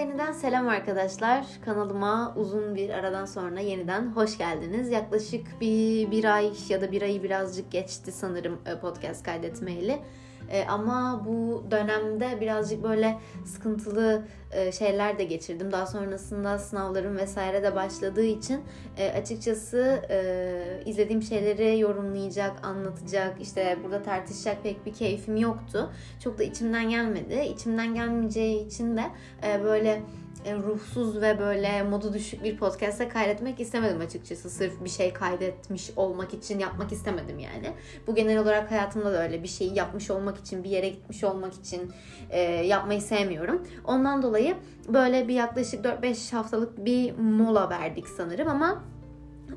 yeniden selam arkadaşlar. Kanalıma uzun bir aradan sonra yeniden hoş geldiniz. Yaklaşık bir, bir ay ya da bir ayı birazcık geçti sanırım e, podcast kaydetmeyeli. E, ama bu dönemde birazcık böyle sıkıntılı e, şeyler de geçirdim. Daha sonrasında sınavlarım vesaire de başladığı için e, açıkçası e, izlediğim şeyleri yorumlayacak, anlatacak, işte burada tartışacak pek bir keyfim yoktu. Çok da içimden gelmedi. İçimden gelmeyeceği için de e, böyle ruhsuz ve böyle modu düşük bir podcast'e kaydetmek istemedim açıkçası. Sırf bir şey kaydetmiş olmak için yapmak istemedim yani. Bu genel olarak hayatımda da öyle bir şeyi yapmış olmak için, bir yere gitmiş olmak için e, yapmayı sevmiyorum. Ondan dolayı böyle bir yaklaşık 4-5 haftalık bir mola verdik sanırım ama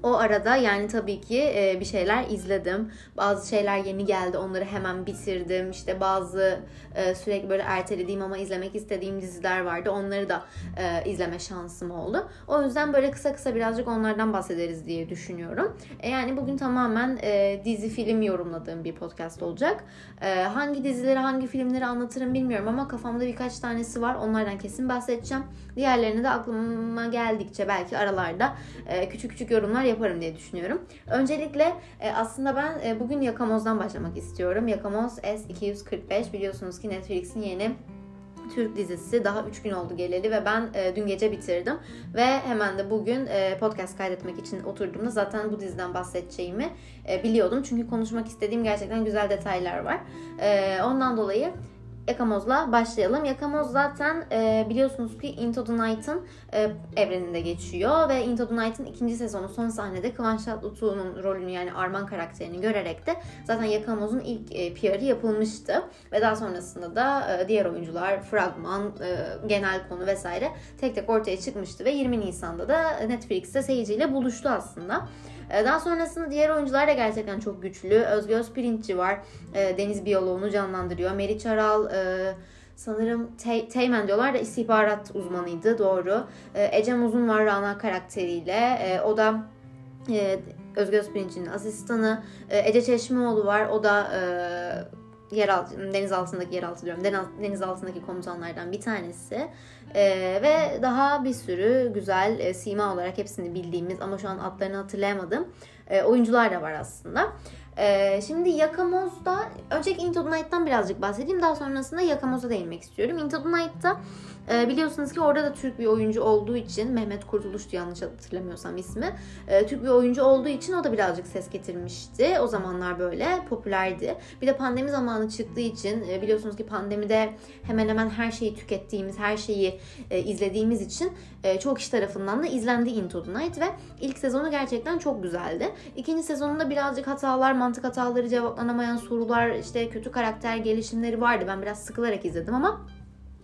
o arada yani tabii ki e, bir şeyler izledim. Bazı şeyler yeni geldi. Onları hemen bitirdim. İşte bazı e, sürekli böyle ertelediğim ama izlemek istediğim diziler vardı. Onları da e, izleme şansım oldu. O yüzden böyle kısa kısa birazcık onlardan bahsederiz diye düşünüyorum. Yani bugün tamamen dizi film yorumladığım bir podcast olacak. Hangi dizileri hangi filmleri anlatırım bilmiyorum ama kafamda birkaç tanesi var. Onlardan kesin bahsedeceğim. Diğerlerini de aklıma geldikçe belki aralarda küçük küçük yorumlar yaparım diye düşünüyorum. Öncelikle e, aslında ben e, bugün Yakamoz'dan başlamak istiyorum. Yakamoz S245 biliyorsunuz ki Netflix'in yeni Türk dizisi daha 3 gün oldu geleli ve ben e, dün gece bitirdim ve hemen de bugün e, podcast kaydetmek için oturduğumda zaten bu diziden bahsedeceğimi e, biliyordum. Çünkü konuşmak istediğim gerçekten güzel detaylar var. E, ondan dolayı Yakamoz'la başlayalım. Yakamoz zaten e, biliyorsunuz ki Into the Night'ın e, evreninde geçiyor ve Into the Night'ın ikinci sezonu son sahnede Kıvanç Tatlıtuğ'un rolünü yani Arman karakterini görerek de zaten Yakamoz'un ilk e, PR'ı yapılmıştı ve daha sonrasında da e, diğer oyuncular, fragman, e, genel konu vesaire tek tek ortaya çıkmıştı ve 20 Nisan'da da Netflix'te seyirciyle buluştu aslında. Ee, daha sonrasında diğer oyuncular da gerçekten çok güçlü. Özge Özpirinççi var. Ee, Deniz Biyoloğlu'nu canlandırıyor. Meriç Aral e, sanırım Te- Teğmen diyorlar da istihbarat uzmanıydı doğru. Ee, Ecem Uzun var Rana karakteriyle. O da e, Özge Özpirinç'in asistanı. Ece Çeşmeoğlu var. O da e, yer deniz altındaki yer altı diyorum. Deniz, altındaki komutanlardan bir tanesi. Ee, ve daha bir sürü güzel e, sima olarak hepsini bildiğimiz ama şu an adlarını hatırlayamadım e, oyuncular da var aslında. Ee, şimdi Yakamoz'da öncelikle Into the Night'tan birazcık bahsedeyim. Daha sonrasında Yakamoz'a değinmek istiyorum. Into the Night'ta e, biliyorsunuz ki orada da Türk bir oyuncu olduğu için Mehmet Kurtuluş'tu yanlış hatırlamıyorsam ismi. E, Türk bir oyuncu olduğu için o da birazcık ses getirmişti. O zamanlar böyle popülerdi. Bir de pandemi zamanı çıktığı için e, biliyorsunuz ki pandemide hemen hemen her şeyi tükettiğimiz, her şeyi e, izlediğimiz için e, çok kişi tarafından da izlendi Into the Night ve ilk sezonu gerçekten çok güzeldi. İkinci sezonunda birazcık hatalar, mantık hataları, cevaplanamayan sorular, işte kötü karakter gelişimleri vardı. Ben biraz sıkılarak izledim ama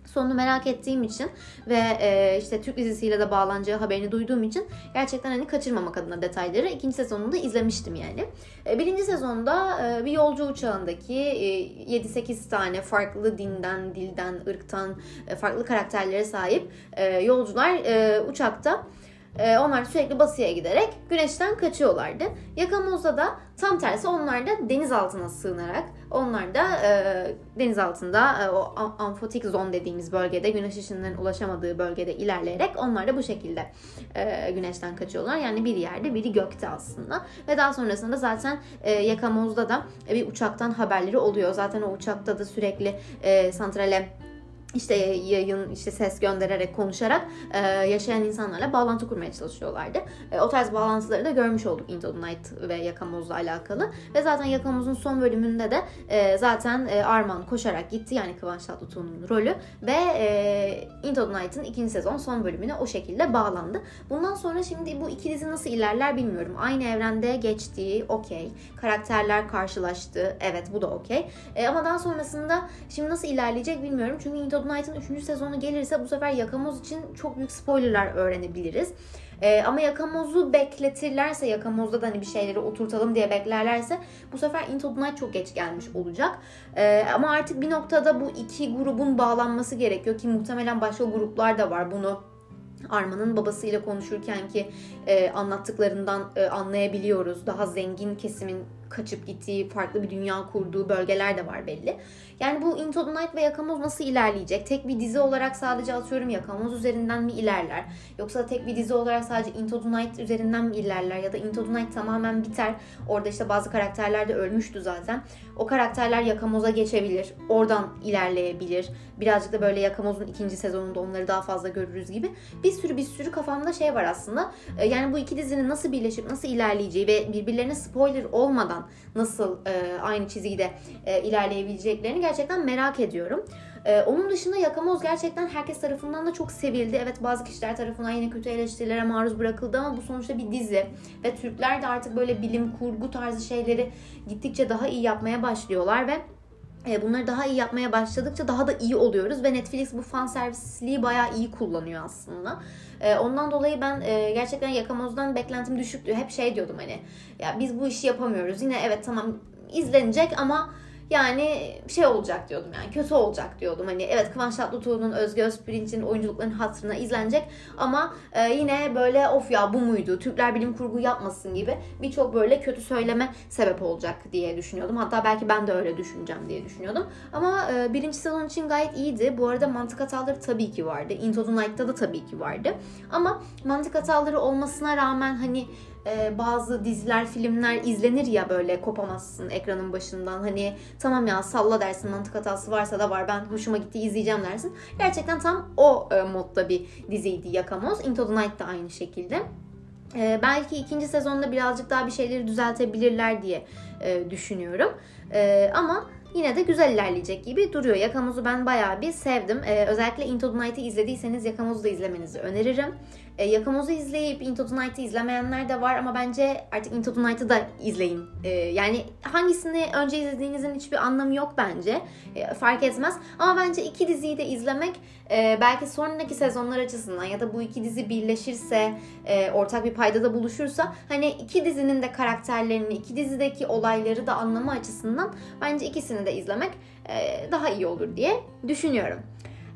sonunu merak ettiğim için ve e, işte Türk dizisiyle de bağlanacağı haberini duyduğum için gerçekten hani kaçırmamak adına detayları ikinci sezonunda izlemiştim yani. E, birinci sezonda e, bir yolcu uçağındaki e, 7-8 tane farklı dinden, dilden, ırktan e, farklı karakterlere sahip e, yolcular e, uçakta onlar sürekli batıya giderek güneşten kaçıyorlardı. Yakamoz'da da tam tersi onlar da deniz altına sığınarak onlar da e, deniz altında e, o amfotik zon dediğimiz bölgede güneş ışınlarının ulaşamadığı bölgede ilerleyerek onlar da bu şekilde e, güneşten kaçıyorlar. Yani bir yerde biri gökte aslında. Ve daha sonrasında zaten e, Yakamoz'da da bir uçaktan haberleri oluyor. Zaten o uçakta da sürekli e, santrale işte yayın, işte ses göndererek, konuşarak e, yaşayan insanlarla bağlantı kurmaya çalışıyorlardı. E, o tarz bağlantıları da görmüş olduk Into the Night ve Yakamoz'la alakalı. Ve zaten Yakamoz'un son bölümünde de e, zaten e, Arman koşarak gitti. Yani Kıvanç Tatlıtuğ'un rolü. Ve e, Into the Night'ın ikinci sezon son bölümüne o şekilde bağlandı. Bundan sonra şimdi bu iki dizi nasıl ilerler bilmiyorum. Aynı evrende geçtiği okey. Karakterler karşılaştı. Evet bu da okey. E, ama daha sonrasında şimdi nasıl ilerleyecek bilmiyorum. Çünkü Into Todd Knight'ın 3. sezonu gelirse bu sefer Yakamoz için çok büyük spoilerlar öğrenebiliriz. Ee, ama Yakamoz'u bekletirlerse, Yakamoz'da da hani bir şeyleri oturtalım diye beklerlerse bu sefer Into the Night çok geç gelmiş olacak. Ee, ama artık bir noktada bu iki grubun bağlanması gerekiyor ki muhtemelen başka gruplar da var bunu Arman'ın babasıyla konuşurken ki e, anlattıklarından e, anlayabiliyoruz. Daha zengin kesimin kaçıp gittiği, farklı bir dünya kurduğu bölgeler de var belli. Yani bu Into the Night ve Yakamoz nasıl ilerleyecek? Tek bir dizi olarak sadece atıyorum Yakamoz üzerinden mi ilerler? Yoksa tek bir dizi olarak sadece Into the Night üzerinden mi ilerler? Ya da Into the Night tamamen biter. Orada işte bazı karakterler de ölmüştü zaten. O karakterler Yakamoz'a geçebilir. Oradan ilerleyebilir. Birazcık da böyle Yakamoz'un ikinci sezonunda onları daha fazla görürüz gibi. Bir sürü bir sürü kafamda şey var aslında. Ee, yani bu iki dizinin nasıl birleşip nasıl ilerleyeceği ve birbirlerine spoiler olmadan nasıl e, aynı çizgide e, ilerleyebileceklerini gerçekten merak ediyorum. Ee, onun dışında Yakamoz gerçekten herkes tarafından da çok sevildi. Evet bazı kişiler tarafından yine kötü eleştirilere maruz bırakıldı ama bu sonuçta bir dizi. Ve Türkler de artık böyle bilim kurgu tarzı şeyleri gittikçe daha iyi yapmaya başlıyorlar ve bunları daha iyi yapmaya başladıkça daha da iyi oluyoruz ve Netflix bu fan servisliği bayağı iyi kullanıyor aslında. E, ondan dolayı ben e, gerçekten Yakamoz'dan beklentim düşüktü. Hep şey diyordum hani ya biz bu işi yapamıyoruz. Yine evet tamam izlenecek ama yani şey olacak diyordum yani kötü olacak diyordum. Hani evet Kıvanç Tatlıtuğ'un Özge Özpirinç'in oyunculuklarının hatırına izlenecek ama e, yine böyle of ya bu muydu? Türkler bilim kurgu yapmasın gibi birçok böyle kötü söyleme sebep olacak diye düşünüyordum. Hatta belki ben de öyle düşüneceğim diye düşünüyordum. Ama e, birinci sezon için gayet iyiydi. Bu arada mantık hataları tabii ki vardı. Into the Night'ta da tabii ki vardı. Ama mantık hataları olmasına rağmen hani e, bazı diziler, filmler izlenir ya böyle kopamazsın ekranın başından. Hani tamam ya salla dersin mantık hatası varsa da var ben hoşuma gitti izleyeceğim dersin. Gerçekten tam o e, modda bir diziydi Yakamoz. Into the Night da aynı şekilde. E, belki ikinci sezonda birazcık daha bir şeyleri düzeltebilirler diye e, düşünüyorum. E, ama yine de güzel ilerleyecek gibi duruyor. Yakamoz'u ben bayağı bir sevdim. Ee, özellikle Into the Night'ı izlediyseniz Yakamoz'u da izlemenizi öneririm. E, Yakamoz'u izleyip Into the Night'ı izlemeyenler de var ama bence artık Into the Night'ı da izleyin. E, yani hangisini önce izlediğinizin hiçbir anlamı yok bence. E, fark etmez. Ama bence iki diziyi de izlemek e, belki sonraki sezonlar açısından ya da bu iki dizi birleşirse, e, ortak bir paydada buluşursa hani iki dizinin de karakterlerini, iki dizideki olayları da anlama açısından bence ikisini de izlemek e, daha iyi olur diye düşünüyorum.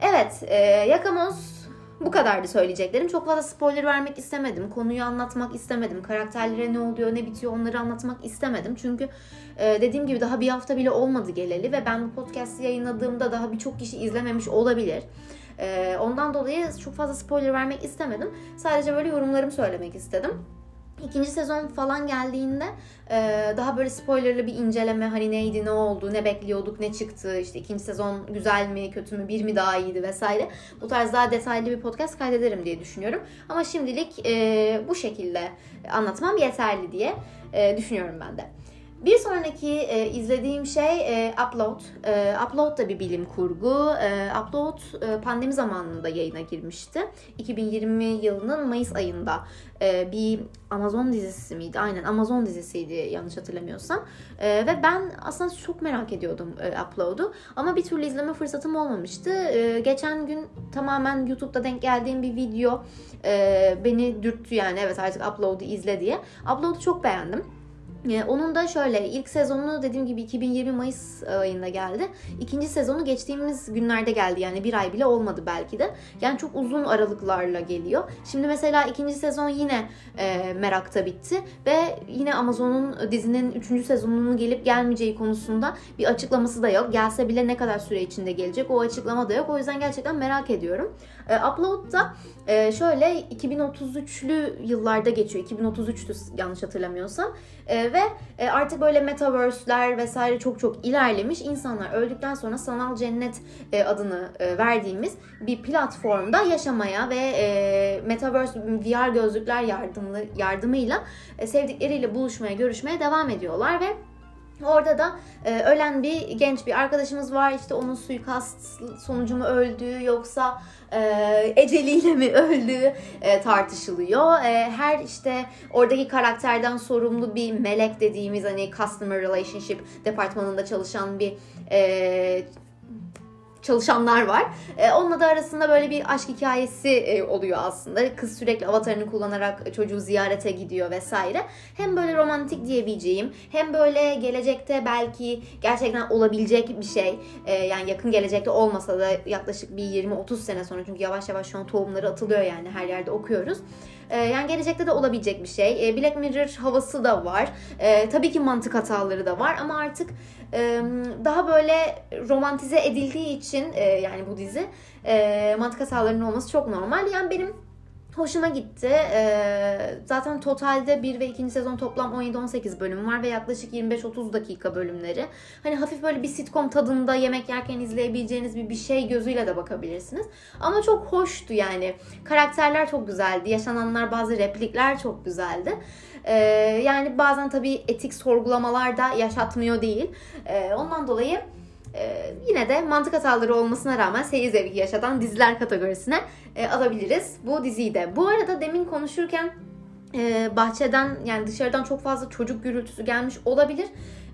Evet, e, Yakamoz bu kadardı söyleyeceklerim. Çok fazla spoiler vermek istemedim. Konuyu anlatmak istemedim. Karakterlere ne oluyor, ne bitiyor onları anlatmak istemedim. Çünkü e, dediğim gibi daha bir hafta bile olmadı geleli ve ben bu podcast'i yayınladığımda daha birçok kişi izlememiş olabilir. Ondan dolayı çok fazla spoiler vermek istemedim. Sadece böyle yorumlarımı söylemek istedim. İkinci sezon falan geldiğinde e, daha böyle spoilerlı bir inceleme hani neydi ne oldu ne bekliyorduk ne çıktı işte ikinci sezon güzel mi kötü mü bir mi daha iyiydi vesaire bu tarz daha detaylı bir podcast kaydederim diye düşünüyorum ama şimdilik e, bu şekilde anlatmam yeterli diye e, düşünüyorum ben de. Bir sonraki e, izlediğim şey e, Upload. E, Upload da bir bilim kurgu. E, Upload e, pandemi zamanında yayına girmişti. 2020 yılının Mayıs ayında e, bir Amazon dizisi miydi? Aynen Amazon dizisiydi yanlış hatırlamıyorsam. E, ve ben aslında çok merak ediyordum e, Upload'u. Ama bir türlü izleme fırsatım olmamıştı. E, geçen gün tamamen YouTube'da denk geldiğim bir video e, beni dürttü yani evet artık Upload'u izle diye. Upload'u çok beğendim. Ee, onun da şöyle ilk sezonu dediğim gibi 2020 Mayıs ayında geldi. İkinci sezonu geçtiğimiz günlerde geldi yani bir ay bile olmadı belki de. Yani çok uzun aralıklarla geliyor. Şimdi mesela ikinci sezon yine e, merakta bitti ve yine Amazon'un dizinin üçüncü sezonunun gelip gelmeyeceği konusunda bir açıklaması da yok. Gelse bile ne kadar süre içinde gelecek o açıklama da yok. O yüzden gerçekten merak ediyorum. E, Upload'da e, şöyle 2033'lü yıllarda geçiyor. 2033'tü yanlış hatırlamıyorsam. E, ve e, artık böyle metaverse'ler vesaire çok çok ilerlemiş. İnsanlar öldükten sonra sanal cennet e, adını e, verdiğimiz bir platformda yaşamaya ve e, metaverse VR gözlükler yardımlı yardımıyla e, sevdikleriyle buluşmaya, görüşmeye devam ediyorlar ve Orada da e, ölen bir genç bir arkadaşımız var. İşte onun suikast sonucu mu öldüğü yoksa e, eceliyle mi öldüğü e, tartışılıyor. E, her işte oradaki karakterden sorumlu bir melek dediğimiz hani customer relationship departmanında çalışan bir e, çalışanlar var. E, onunla da arasında böyle bir aşk hikayesi e, oluyor aslında. Kız sürekli avatarını kullanarak çocuğu ziyarete gidiyor vesaire. Hem böyle romantik diyebileceğim hem böyle gelecekte belki gerçekten olabilecek bir şey. E, yani yakın gelecekte olmasa da yaklaşık bir 20-30 sene sonra çünkü yavaş yavaş şu an tohumları atılıyor yani her yerde okuyoruz. E, yani gelecekte de olabilecek bir şey. E, Black Mirror havası da var. E, tabii ki mantık hataları da var ama artık e, daha böyle romantize edildiği için e, yani bu dizi e, mantık hatalarının olması çok normal. Yani benim Hoşuma gitti. Ee, zaten totalde 1 ve 2. sezon toplam 17-18 bölüm var ve yaklaşık 25-30 dakika bölümleri. Hani hafif böyle bir sitcom tadında yemek yerken izleyebileceğiniz bir bir şey gözüyle de bakabilirsiniz. Ama çok hoştu yani. Karakterler çok güzeldi. Yaşananlar bazı replikler çok güzeldi. Ee, yani bazen tabii etik sorgulamalar da yaşatmıyor değil. Ee, ondan dolayı ee, yine de mantık hataları olmasına rağmen seyir zevki yaşatan diziler kategorisine e, alabiliriz bu diziyi de. Bu arada demin konuşurken e, bahçeden yani dışarıdan çok fazla çocuk gürültüsü gelmiş olabilir.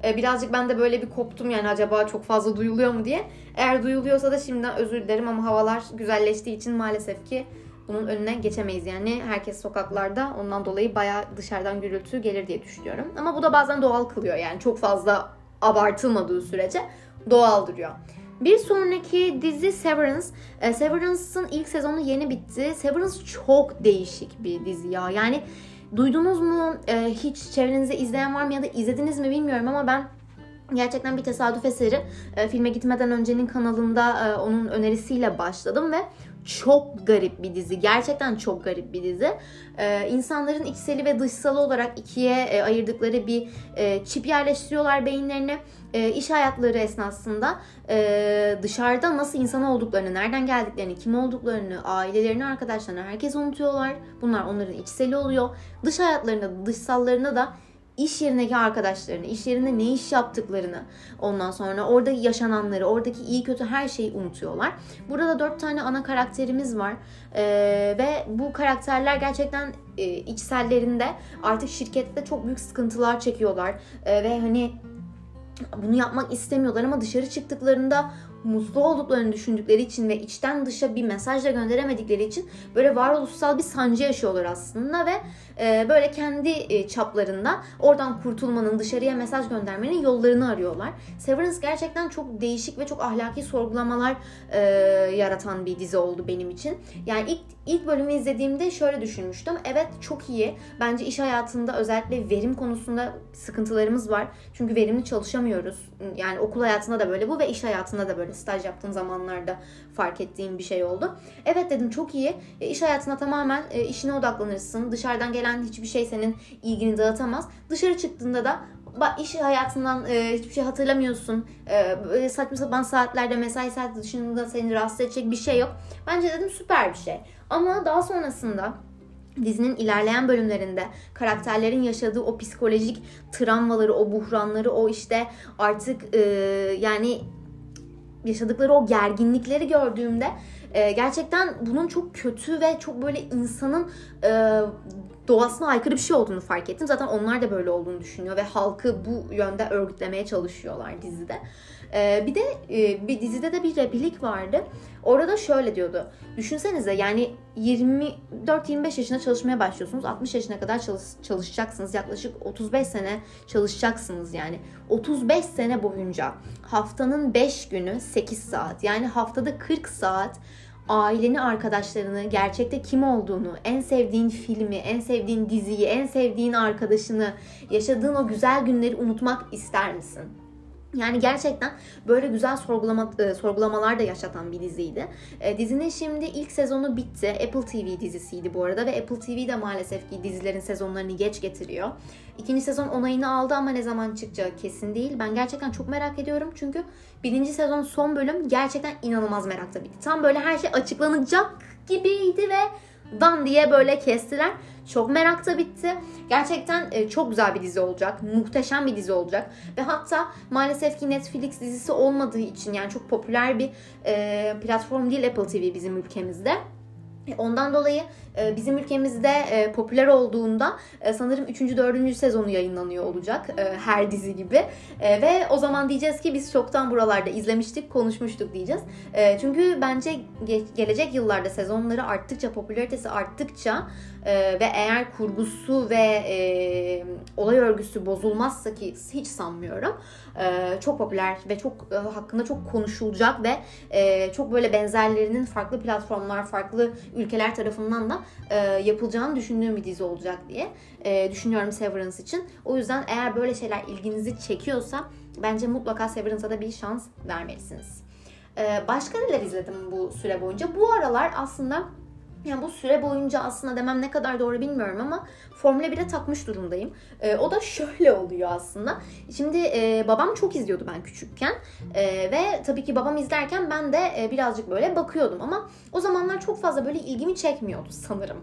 E, birazcık ben de böyle bir koptum yani acaba çok fazla duyuluyor mu diye. Eğer duyuluyorsa da şimdiden özür dilerim ama havalar güzelleştiği için maalesef ki bunun önüne geçemeyiz yani. Herkes sokaklarda ondan dolayı bayağı dışarıdan gürültü gelir diye düşünüyorum. Ama bu da bazen doğal kılıyor yani çok fazla abartılmadığı sürece doğal duruyor. Bir sonraki dizi Severance. E, Severance'ın ilk sezonu yeni bitti. Severance çok değişik bir dizi ya. Yani duydunuz mu? E, hiç çevrenizde izleyen var mı ya da izlediniz mi bilmiyorum ama ben gerçekten bir tesadüf eseri. E, filme gitmeden öncenin kanalında onun önerisiyle başladım ve çok garip bir dizi. Gerçekten çok garip bir dizi. Ee, insanların içseli ve dışsalı olarak ikiye e, ayırdıkları bir e, çip yerleştiriyorlar beyinlerine. E, iş hayatları esnasında e, dışarıda nasıl insan olduklarını, nereden geldiklerini, kim olduklarını, ailelerini, arkadaşlarını herkes unutuyorlar. Bunlar onların içseli oluyor. Dış hayatlarında, dışsallarında da iş yerindeki arkadaşlarını, iş yerinde ne iş yaptıklarını, ondan sonra orada yaşananları, oradaki iyi kötü her şeyi unutuyorlar. Burada dört tane ana karakterimiz var ee, ve bu karakterler gerçekten e, içsellerinde artık şirkette çok büyük sıkıntılar çekiyorlar ee, ve hani bunu yapmak istemiyorlar ama dışarı çıktıklarında mutlu olduklarını düşündükleri için ve içten dışa bir mesaj da gönderemedikleri için böyle varoluşsal bir sancı yaşıyorlar aslında ve e, böyle kendi e, çaplarında oradan kurtulmanın, dışarıya mesaj göndermenin yollarını arıyorlar. Severance gerçekten çok değişik ve çok ahlaki sorgulamalar e, yaratan bir dizi oldu benim için. Yani ilk ilk bölümü izlediğimde şöyle düşünmüştüm. Evet çok iyi. Bence iş hayatında özellikle verim konusunda sıkıntılarımız var. Çünkü verimli çalışamıyoruz. Yani okul hayatında da böyle bu ve iş hayatında da böyle staj yaptığım zamanlarda fark ettiğim bir şey oldu. Evet dedim çok iyi. E, iş hayatına tamamen e, işine odaklanırsın. Dışarıdan gelen hiçbir şey senin ilgini dağıtamaz. Dışarı çıktığında da iş hayatından e, hiçbir şey hatırlamıyorsun. E, saçma sapan saatlerde mesai saati dışında seni rahatsız edecek bir şey yok. Bence dedim süper bir şey. Ama daha sonrasında dizinin ilerleyen bölümlerinde karakterlerin yaşadığı o psikolojik travmaları, o buhranları, o işte artık e, yani yaşadıkları o gerginlikleri gördüğümde e, gerçekten bunun çok kötü ve çok böyle insanın e, doğasına aykırı bir şey olduğunu fark ettim. Zaten onlar da böyle olduğunu düşünüyor ve halkı bu yönde örgütlemeye çalışıyorlar dizide. Ee, bir de e, bir dizide de bir replik vardı. Orada şöyle diyordu. Düşünsenize yani 24-25 yaşında çalışmaya başlıyorsunuz. 60 yaşına kadar çalış, çalışacaksınız. Yaklaşık 35 sene çalışacaksınız yani. 35 sene boyunca haftanın 5 günü 8 saat. Yani haftada 40 saat aileni, arkadaşlarını, gerçekte kim olduğunu, en sevdiğin filmi, en sevdiğin diziyi, en sevdiğin arkadaşını, yaşadığın o güzel günleri unutmak ister misin? Yani gerçekten böyle güzel sorgulama, e, sorgulamalar da yaşatan bir diziydi. E, dizinin şimdi ilk sezonu bitti. Apple TV dizisiydi bu arada ve Apple TV de maalesef ki dizilerin sezonlarını geç getiriyor. İkinci sezon onayını aldı ama ne zaman çıkacağı kesin değil. Ben gerçekten çok merak ediyorum çünkü birinci sezon son bölüm gerçekten inanılmaz merakta bitti. Tam böyle her şey açıklanacak gibiydi ve dan diye böyle kestiler. Çok merakta bitti. Gerçekten e, çok güzel bir dizi olacak. Muhteşem bir dizi olacak. Ve hatta maalesef ki Netflix dizisi olmadığı için yani çok popüler bir e, platform değil Apple TV bizim ülkemizde. Ondan dolayı e, bizim ülkemizde e, popüler olduğunda e, sanırım 3. 4. sezonu yayınlanıyor olacak her dizi gibi. Ve o zaman diyeceğiz ki biz çoktan buralarda izlemiştik, konuşmuştuk diyeceğiz. Çünkü bence gelecek yıllarda sezonları arttıkça, popülaritesi arttıkça ve eğer kurgusu ve olay örgüsü bozulmazsa ki hiç sanmıyorum çok popüler ve çok hakkında çok konuşulacak ve çok böyle benzerlerinin farklı platformlar, farklı ülkeler tarafından da e, yapılacağını düşündüğüm bir dizi olacak diye e, düşünüyorum Severance için. O yüzden eğer böyle şeyler ilginizi çekiyorsa bence mutlaka Severance'a da bir şans vermelisiniz. E, başka neler izledim bu süre boyunca? Bu aralar aslında yani bu süre boyunca aslında demem ne kadar doğru bilmiyorum ama Formula 1'e takmış durumdayım. E, o da şöyle oluyor aslında. Şimdi e, babam çok izliyordu ben küçükken. E, ve tabii ki babam izlerken ben de e, birazcık böyle bakıyordum ama o zamanlar çok fazla böyle ilgimi çekmiyordu sanırım.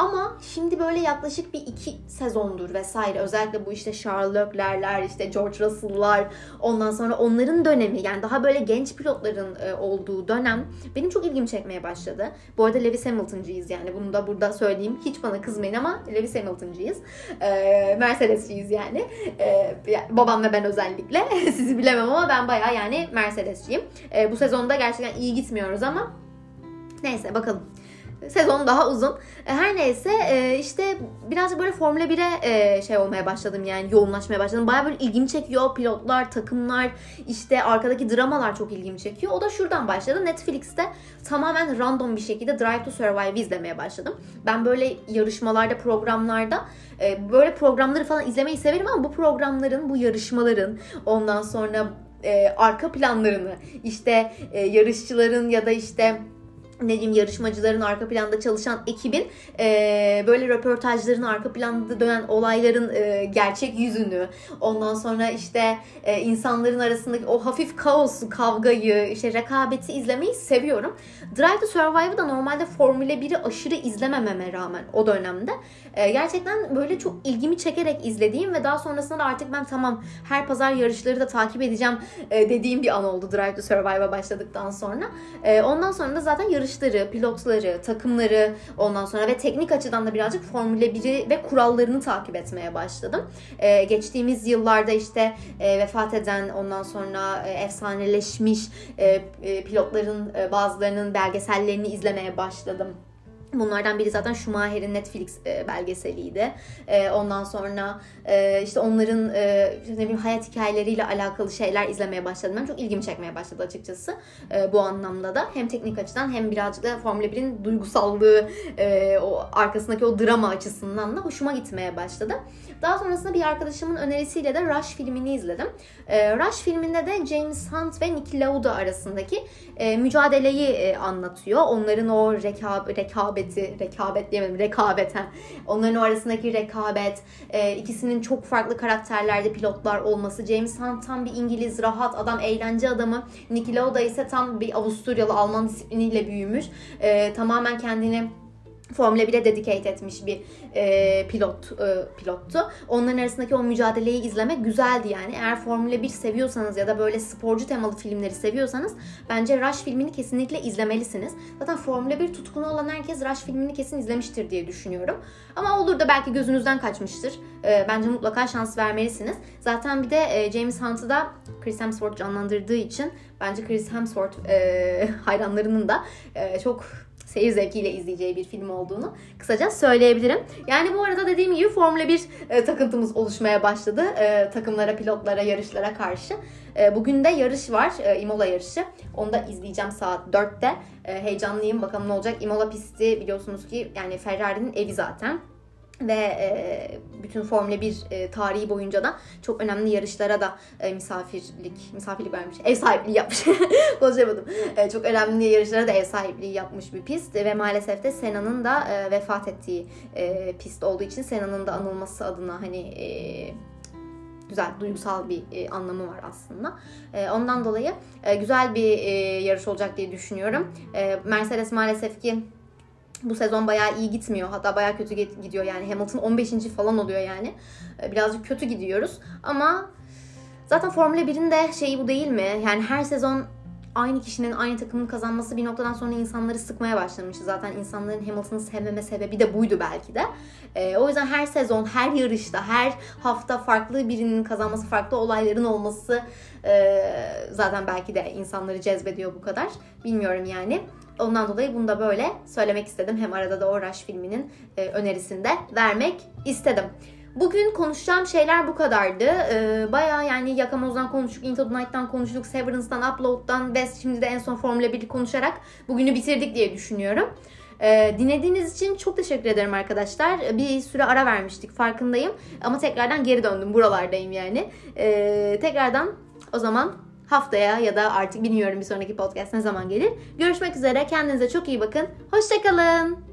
Ama şimdi böyle yaklaşık bir iki sezondur vesaire özellikle bu işte Charles Leclerc'ler işte George Russell'lar ondan sonra onların dönemi yani daha böyle genç pilotların e, olduğu dönem benim çok ilgimi çekmeye başladı. Bu arada Lewis Hamilton'cıyız yani bunu da burada söyleyeyim. Hiç bana kızmayın ama Lewis Hamilton'cıyız. E, Mercedes'ciyiz yani. E, babam ve ben özellikle. Sizi bilemem ama ben baya yani Mercedes'ciyim. Bu sezonda gerçekten iyi gitmiyoruz ama neyse bakalım sezon daha uzun. E, her neyse e, işte birazcık böyle Formula 1'e e, şey olmaya başladım yani yoğunlaşmaya başladım. Baya böyle ilgimi çekiyor. Pilotlar, takımlar, işte arkadaki dramalar çok ilgimi çekiyor. O da şuradan başladı. Netflix'te tamamen random bir şekilde Drive to Survive izlemeye başladım. Ben böyle yarışmalarda, programlarda böyle programları falan izlemeyi severim ama bu programların, bu yarışmaların ondan sonra arka planlarını işte yarışçıların ya da işte ne diyeyim yarışmacıların arka planda çalışan ekibin e, böyle röportajların arka planda dönen olayların e, gerçek yüzünü ondan sonra işte e, insanların arasındaki o hafif kaosu kavgayı işte rekabeti izlemeyi seviyorum. Drive to Survive'ı da normalde Formula 1'i aşırı izlemememe rağmen o dönemde e, gerçekten böyle çok ilgimi çekerek izlediğim ve daha sonrasında da artık ben tamam her pazar yarışları da takip edeceğim e, dediğim bir an oldu Drive to Survive'a başladıktan sonra. E, ondan sonra da zaten yarış yarışları, pilotları, takımları ondan sonra ve teknik açıdan da birazcık Formula 1'i ve kurallarını takip etmeye başladım. Ee, geçtiğimiz yıllarda işte e, vefat eden ondan sonra e, efsaneleşmiş e, e, pilotların e, bazılarının belgesellerini izlemeye başladım. Bunlardan biri zaten Schumacher'in Netflix e, belgeseliydi. E, ondan sonra e, işte onların ne bileyim hayat hikayeleriyle alakalı şeyler izlemeye başladım. Ben çok ilgimi çekmeye başladı açıkçası bu anlamda da. Hem teknik açıdan hem birazcık da Formula 1'in duygusallığı, o arkasındaki o drama açısından da hoşuma gitmeye başladı. Daha sonrasında bir arkadaşımın önerisiyle de Rush filmini izledim. E, Rush filminde de James Hunt ve Niki Lauda arasındaki e, mücadeleyi e, anlatıyor. Onların o rekab rekabeti, rekabet diyemedim, rekabeten. Onların o arasındaki rekabet, e, ikisinin çok farklı karakterlerde pilotlar olması. James Hunt tam bir İngiliz, rahat adam, eğlence adamı. Niki Lauda ise tam bir Avusturyalı, Alman disipliniyle büyümüş. E, tamamen kendini Formula 1'e dedicate etmiş bir e, pilot e, pilottu. Onların arasındaki o mücadeleyi izlemek güzeldi yani. Eğer Formula 1 seviyorsanız ya da böyle sporcu temalı filmleri seviyorsanız bence Rush filmini kesinlikle izlemelisiniz. Zaten Formula 1 tutkunu olan herkes Rush filmini kesin izlemiştir diye düşünüyorum. Ama olur da belki gözünüzden kaçmıştır. E, bence mutlaka şans vermelisiniz. Zaten bir de e, James Hunt'ı da Chris Hemsworth canlandırdığı için bence Chris Hemsworth e, hayranlarının da e, çok seyir zevkiyle izleyeceği bir film olduğunu kısaca söyleyebilirim. Yani bu arada dediğim gibi Formula 1 e, takıntımız oluşmaya başladı. E, takımlara, pilotlara, yarışlara karşı. E, bugün de yarış var. E, Imola yarışı. Onu da izleyeceğim saat 4'te. E, heyecanlıyım. Bakalım ne olacak. Imola pisti biliyorsunuz ki yani Ferrari'nin evi zaten ve e, bütün Formula 1 e, tarihi boyunca da çok önemli yarışlara da e, misafirlik misafirlik vermiş. Ev sahipliği yapmış. Konuşamadım. E, çok önemli yarışlara da ev sahipliği yapmış bir pist ve maalesef de Sena'nın da e, vefat ettiği e, pist olduğu için Sena'nın da anılması adına hani e, güzel, duygusal bir e, anlamı var aslında. E, ondan dolayı e, güzel bir e, yarış olacak diye düşünüyorum. E, Mercedes maalesef ki bu sezon bayağı iyi gitmiyor. Hatta bayağı kötü gidiyor yani. Hamilton 15. falan oluyor yani. Ee, birazcık kötü gidiyoruz. Ama zaten Formula 1'in de şeyi bu değil mi? Yani her sezon aynı kişinin aynı takımın kazanması bir noktadan sonra insanları sıkmaya başlamıştı. Zaten insanların Hamilton'ı sevmeme sebebi de buydu belki de. E, o yüzden her sezon, her yarışta, her hafta farklı birinin kazanması, farklı olayların olması e, zaten belki de insanları cezbediyor bu kadar. Bilmiyorum yani. Ondan dolayı bunu da böyle söylemek istedim. Hem arada da o filminin e, önerisini de vermek istedim. Bugün konuşacağım şeyler bu kadardı. Ee, Baya yani Yakamoz'dan konuştuk, Into the Night'tan konuştuk, Severance'dan, Upload'dan ve şimdi de en son Formula 1'i konuşarak bugünü bitirdik diye düşünüyorum. Ee, dinlediğiniz için çok teşekkür ederim arkadaşlar. Bir süre ara vermiştik farkındayım. Ama tekrardan geri döndüm. Buralardayım yani. Ee, tekrardan o zaman haftaya ya da artık bilmiyorum bir sonraki podcast ne zaman gelir. Görüşmek üzere. Kendinize çok iyi bakın. Hoşçakalın.